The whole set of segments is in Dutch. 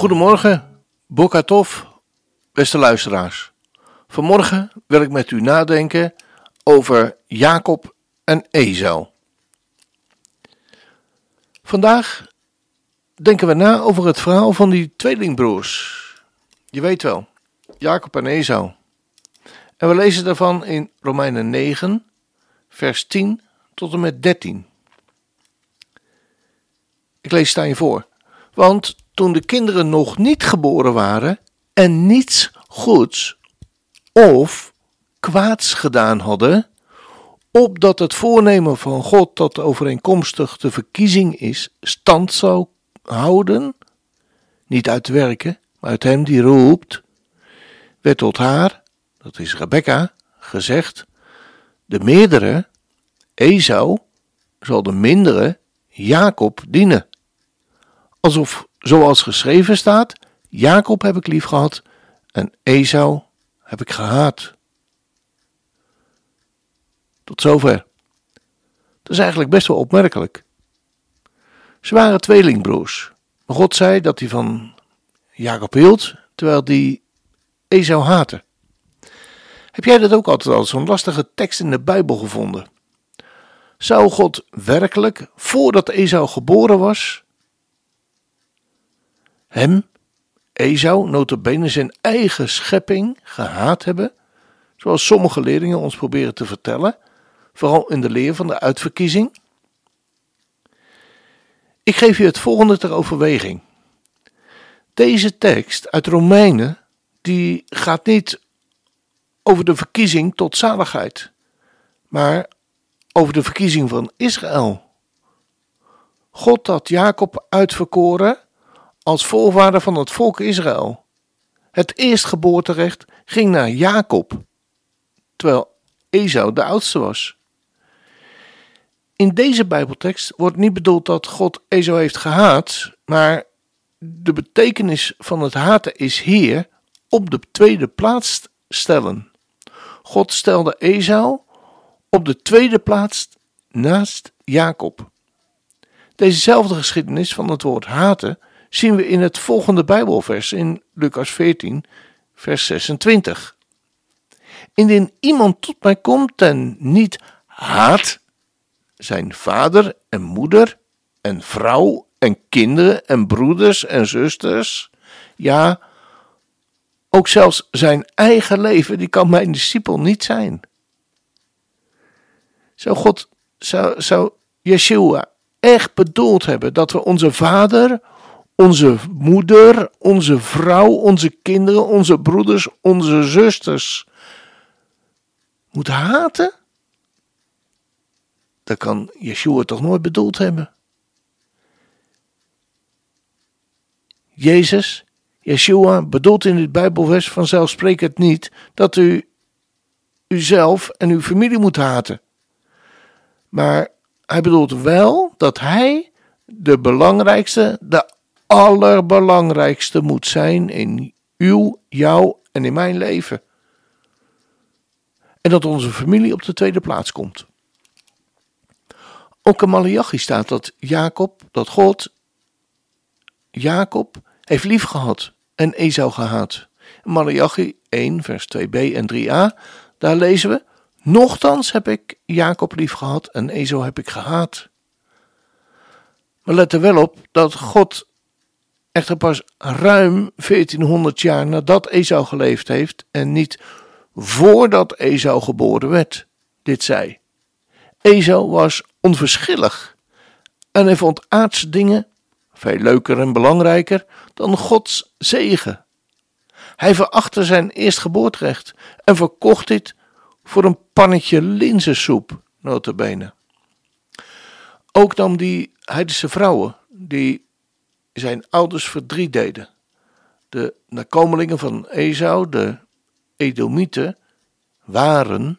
Goedemorgen, Bokatov, beste luisteraars. Vanmorgen wil ik met u nadenken over Jacob en Esau. Vandaag denken we na over het verhaal van die tweelingbroers. Je weet wel, Jacob en Esau. En we lezen daarvan in Romeinen 9, vers 10 tot en met 13. Ik lees het aan je voor. Want toen de kinderen nog niet geboren waren en niets goeds of kwaads gedaan hadden, opdat het voornemen van God dat overeenkomstig de verkiezing is, stand zou houden, niet uit werken, maar uit hem die roept, werd tot haar, dat is Rebecca, gezegd, de meerdere, Esau, zal de mindere, Jacob, dienen. Alsof, zoals geschreven staat, Jacob heb ik lief gehad en Esau heb ik gehaat. Tot zover. Dat is eigenlijk best wel opmerkelijk. Ze waren tweelingbroers, maar God zei dat hij van Jacob hield, terwijl die Esau haatte. Heb jij dat ook altijd al zo'n lastige tekst in de Bijbel gevonden? Zou God werkelijk, voordat Esau geboren was, hem Esau notabene zijn eigen schepping gehaat hebben, zoals sommige leerlingen ons proberen te vertellen, vooral in de leer van de uitverkiezing? Ik geef je het volgende ter overweging. Deze tekst uit Romeinen, die gaat niet over de verkiezing tot zaligheid, maar over de verkiezing van Israël. God had Jacob uitverkoren als voorvader van het volk Israël. Het eerstgeboorterecht ging naar Jacob, terwijl Esau de oudste was. In deze Bijbeltekst wordt niet bedoeld dat God Esau heeft gehaat, maar de betekenis van het haten is hier op de tweede plaats stellen. God stelde Esau op de tweede plaats naast Jacob. Dezezelfde geschiedenis van het woord haten zien we in het volgende Bijbelvers in Lucas 14, vers 26. Indien iemand tot mij komt en niet haat zijn vader en moeder en vrouw en kinderen en broeders en zusters, ja, ook zelfs zijn eigen leven, die kan mijn discipel niet zijn. Zou God, zou, zou Yeshua echt bedoeld hebben dat we onze vader, onze moeder, onze vrouw, onze kinderen, onze broeders, onze zusters moeten haten? Dat kan Yeshua toch nooit bedoeld hebben? Jezus, Yeshua, bedoelt in dit Bijbelvers vanzelfsprekend niet dat u uzelf en uw familie moet haten. Maar hij bedoelt wel dat hij de belangrijkste, de allerbelangrijkste moet zijn in uw, jou en in mijn leven. En dat onze familie op de tweede plaats komt. Ook in Malachi staat dat Jacob, dat God Jacob heeft lief gehad en Esau gehaat. Malachi 1 vers 2b en 3a, daar lezen we, Nochtans heb ik Jacob lief gehad en Esau heb ik gehaat. Maar let er wel op dat God echter pas ruim 1400 jaar nadat Esau geleefd heeft en niet voordat Esau geboren werd, dit zei. Esau was onverschillig en hij vond aardse dingen veel leuker en belangrijker dan Gods zegen. Hij verachtte zijn eerstgeboortrecht en verkocht dit voor een pannetje linzensoep, notabene. Ook nam die heidense vrouwen die zijn ouders verdriet deden. De nakomelingen van Esau, de Edomieten, waren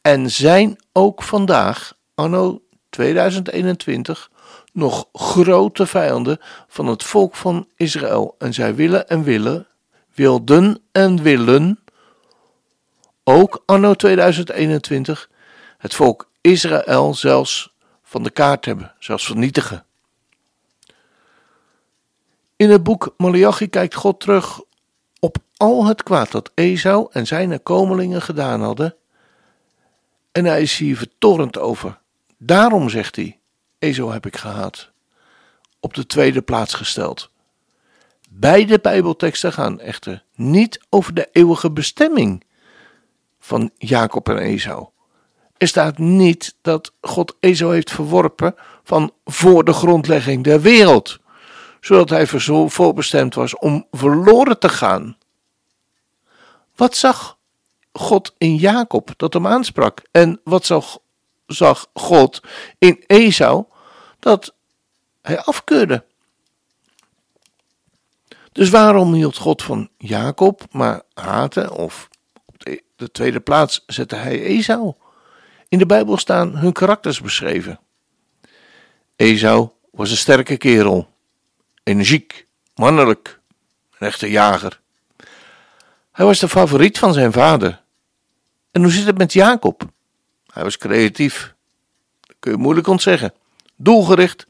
en zijn ook vandaag, anno 2021, nog grote vijanden van het volk van Israël. En zij willen en willen, wilden en willen, ook anno 2021, het volk Israël zelfs van de kaart hebben, zelfs vernietigen. In het boek Malachi kijkt God terug op al het kwaad dat Esau en zijn komelingen gedaan hadden. En hij is hier vertorrend over. Daarom zegt hij: Esau heb ik gehaat. Op de tweede plaats gesteld. Beide Bijbelteksten gaan echter niet over de eeuwige bestemming van Jacob en Esau. Er staat niet dat God Esau heeft verworpen van voor de grondlegging der wereld, zodat hij voorbestemd was om verloren te gaan. Wat zag God in Jacob dat hem aansprak? En wat zag, zag God in Esau dat hij afkeurde? Dus waarom hield God van Jacob, maar haatte of op de, de tweede plaats zette hij Esau? In de Bijbel staan hun karakters beschreven. Esau was een sterke kerel, energiek, mannelijk, een echte jager. Hij was de favoriet van zijn vader. En hoe zit het met Jacob? Hij was creatief. Dat kun je moeilijk ontzeggen. Doelgericht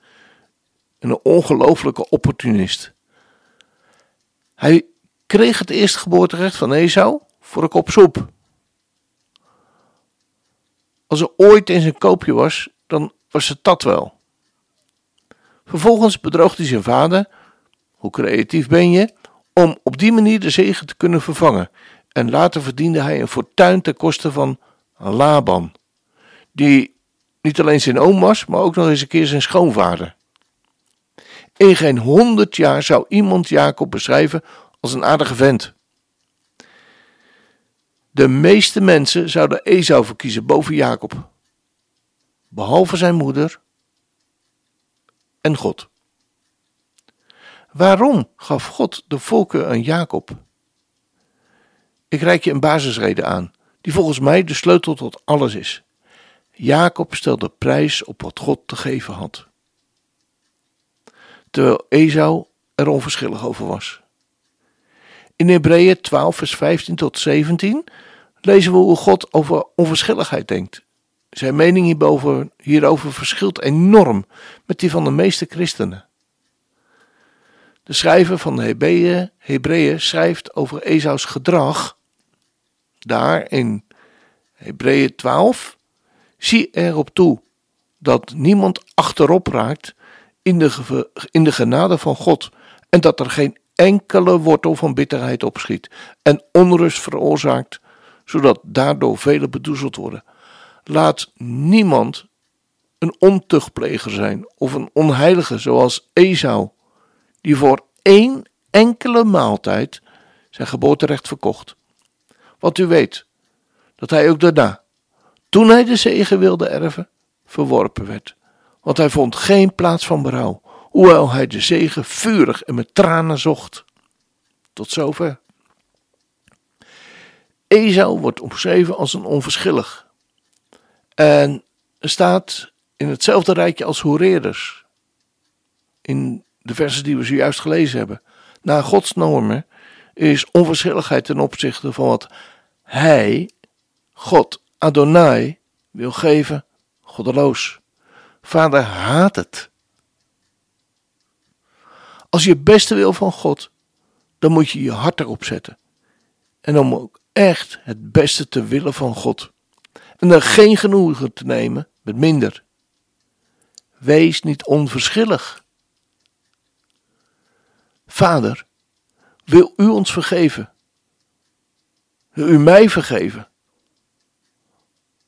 en een ongelofelijke opportunist. Hij kreeg het eerstgeboorterecht van Esau voor een kop soep. Als er ooit eens een koopje was, dan was het dat wel. Vervolgens bedroog hij zijn vader, hoe creatief ben je, om op die manier de zegen te kunnen vervangen. En later verdiende hij een fortuin ten koste van Laban, die niet alleen zijn oom was, maar ook nog eens een keer zijn schoonvader. In geen honderd jaar zou iemand Jacob beschrijven als een aardige vent. De meeste mensen zouden Esau verkiezen boven Jacob, behalve zijn moeder en God. Waarom gaf God de volken aan Jacob? Ik reik je een basisreden aan, die volgens mij de sleutel tot alles is. Jacob stelde prijs op wat God te geven had, terwijl Esau er onverschillig over was. In Hebreeën 12, vers 15 tot 17 lezen we hoe God over onverschilligheid denkt. Zijn mening hierover, hierover verschilt enorm met die van de meeste christenen. De schrijver van de Hebreeën, schrijft over Esaus gedrag. Daar in Hebreeën 12. Zie erop toe dat niemand achterop raakt in de, in de genade van God. En dat er geen enkele wortel van bitterheid opschiet en onrust veroorzaakt, zodat daardoor velen bedoezeld worden. Laat niemand een ontuchtpleger zijn of een onheilige zoals Esau, die voor één enkele maaltijd zijn geboorterecht verkocht. Want u weet dat hij ook daarna, toen hij de zegen wilde erven, verworpen werd. Want hij vond geen plaats van berouw, hoewel hij de zegen vurig en met tranen zocht. Tot zover. Esau wordt omschreven als een onverschillig. En staat in hetzelfde rijtje als hoereerders. In de versen die we zojuist gelezen hebben. Naar Gods normen is onverschilligheid ten opzichte van wat Hij, God, Adonai, wil geven, goddeloos. Vader haat het. Als je het beste wil van God, dan moet je je hart erop zetten. En om ook echt het beste te willen van God. En dan geen genoegen te nemen met minder. Wees niet onverschillig. Vader, wil u ons vergeven? Wil u mij vergeven?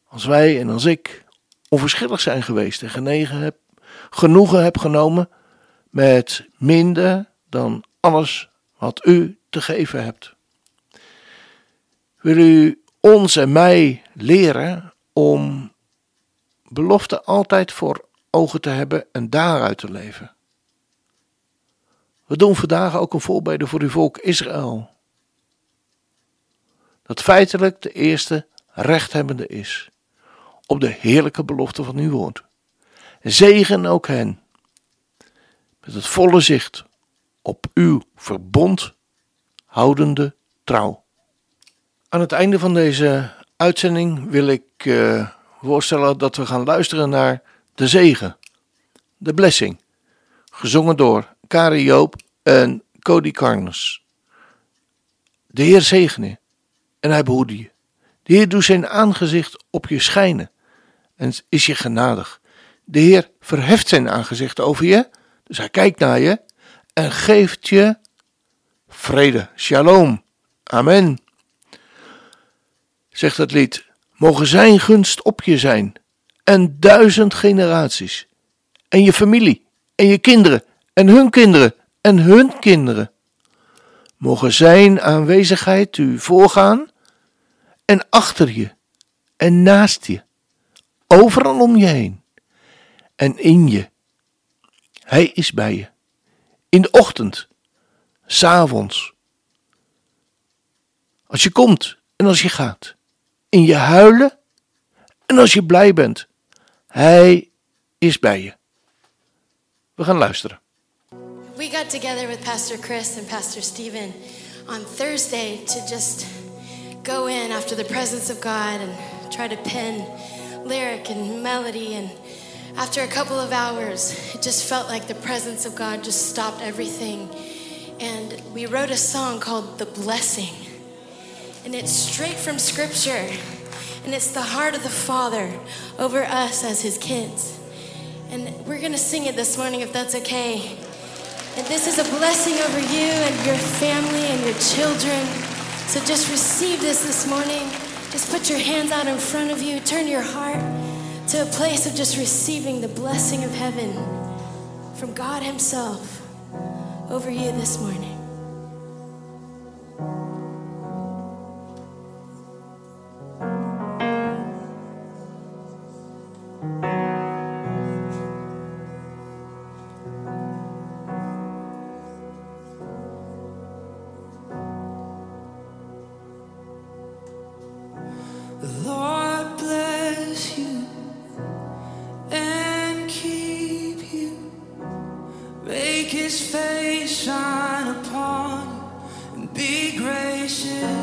Als wij en als ik onverschillig zijn geweest en genegen heb, genoegen heb genomen met minder dan alles wat u te geven hebt. Wil u ons en mij leren om beloften altijd voor ogen te hebben en daaruit te leven. We doen vandaag ook een voorbeden voor uw volk Israël. Dat feitelijk de eerste rechthebbende is op de heerlijke belofte van uw woord. Zegen ook hen met het volle zicht op uw verbond houdende trouw. Aan het einde van deze uitzending wil ik uh, voorstellen dat we gaan luisteren naar de zegen, de blessing, gezongen door Kari Joop en Cody Carnes. De Heer zegene en hij behoede je. De Heer doet zijn aangezicht op je schijnen en is je genadig. De Heer verheft zijn aangezicht over je, dus hij kijkt naar je en geeft je vrede. Shalom. Amen. Zegt het lied. Mogen zijn gunst op je zijn. En duizend generaties. En je familie. En je kinderen. En hun kinderen. En hun kinderen. Mogen zijn aanwezigheid u voorgaan. En achter je. En naast je. Overal om je heen. En in je. Hij is bij je. In de ochtend. S'avonds. Als je komt en als je gaat in je huilen en als je blij bent. Hij is bij je. We gaan luisteren. We got together with Pastor Chris and Pastor Stephen on Thursday to just go in after the presence of God and try to pen lyric and melody and after a couple of hours it just felt like the presence of God just stopped everything and we wrote a song called The Blessing and it's straight from Scripture. And it's the heart of the Father over us as His kids. And we're going to sing it this morning if that's okay. And this is a blessing over you and your family and your children. So just receive this this morning. Just put your hands out in front of you. Turn your heart to a place of just receiving the blessing of heaven from God Himself over you this morning. situation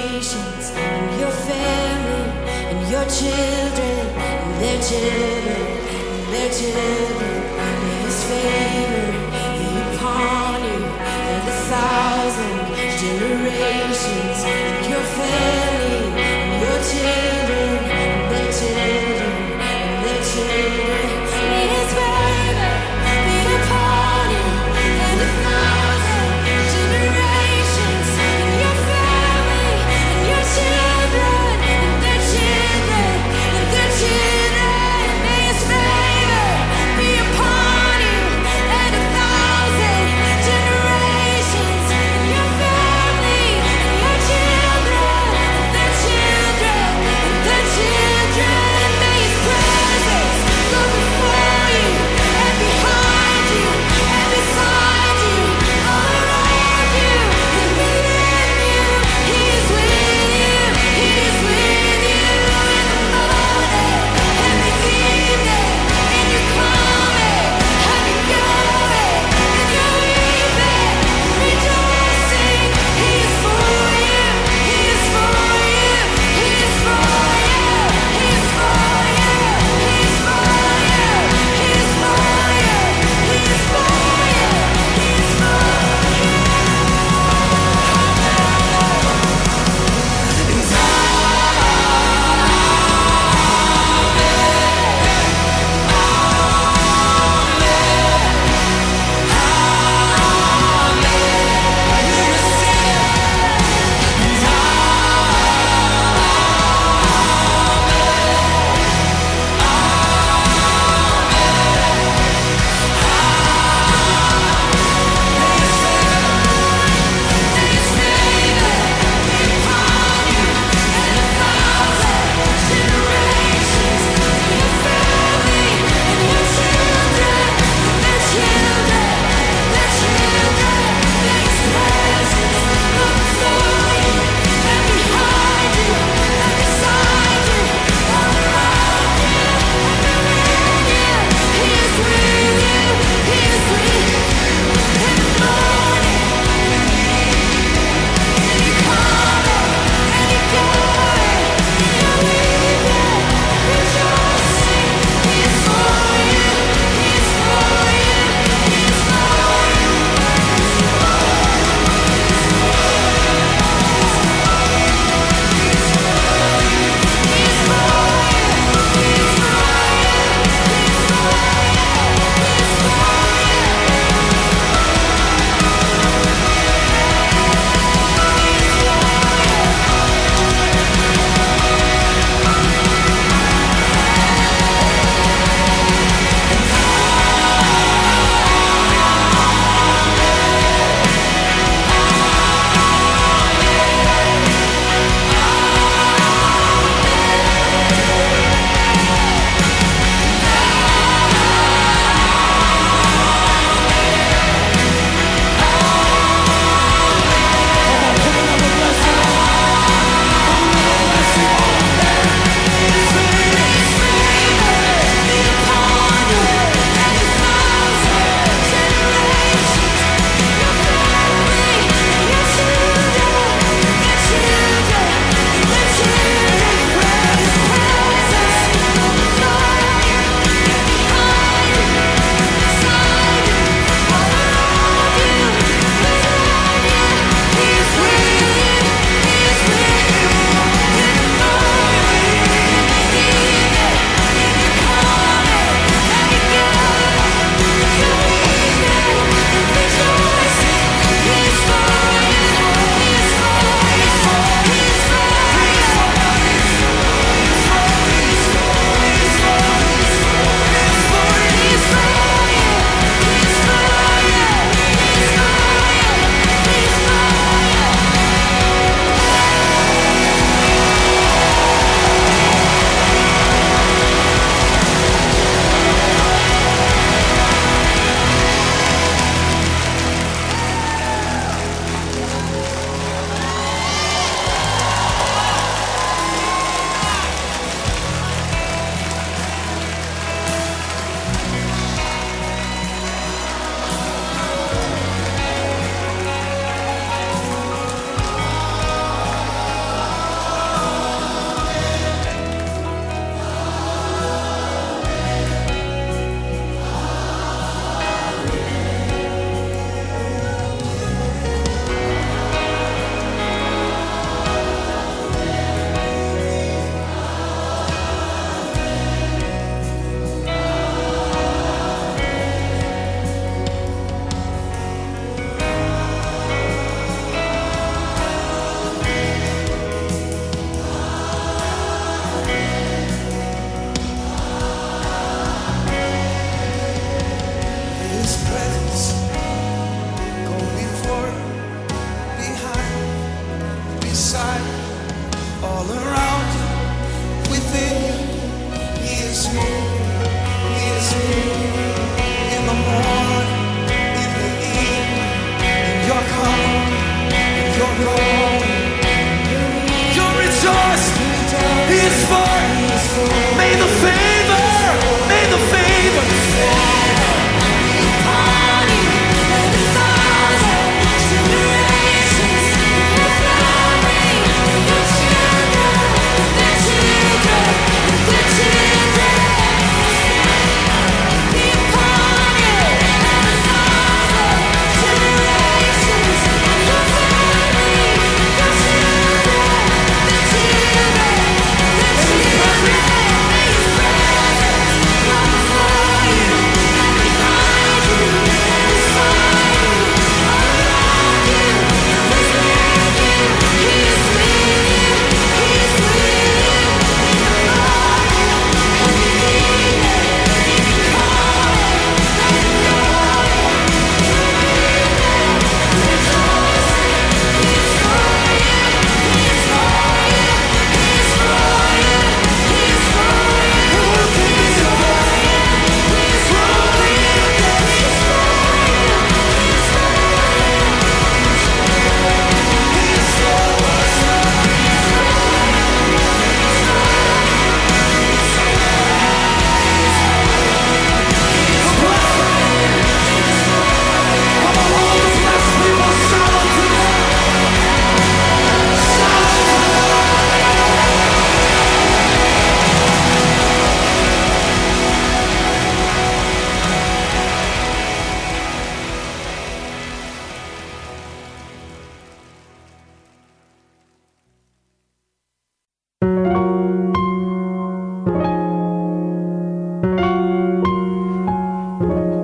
and your family and your children and their children and their children and his.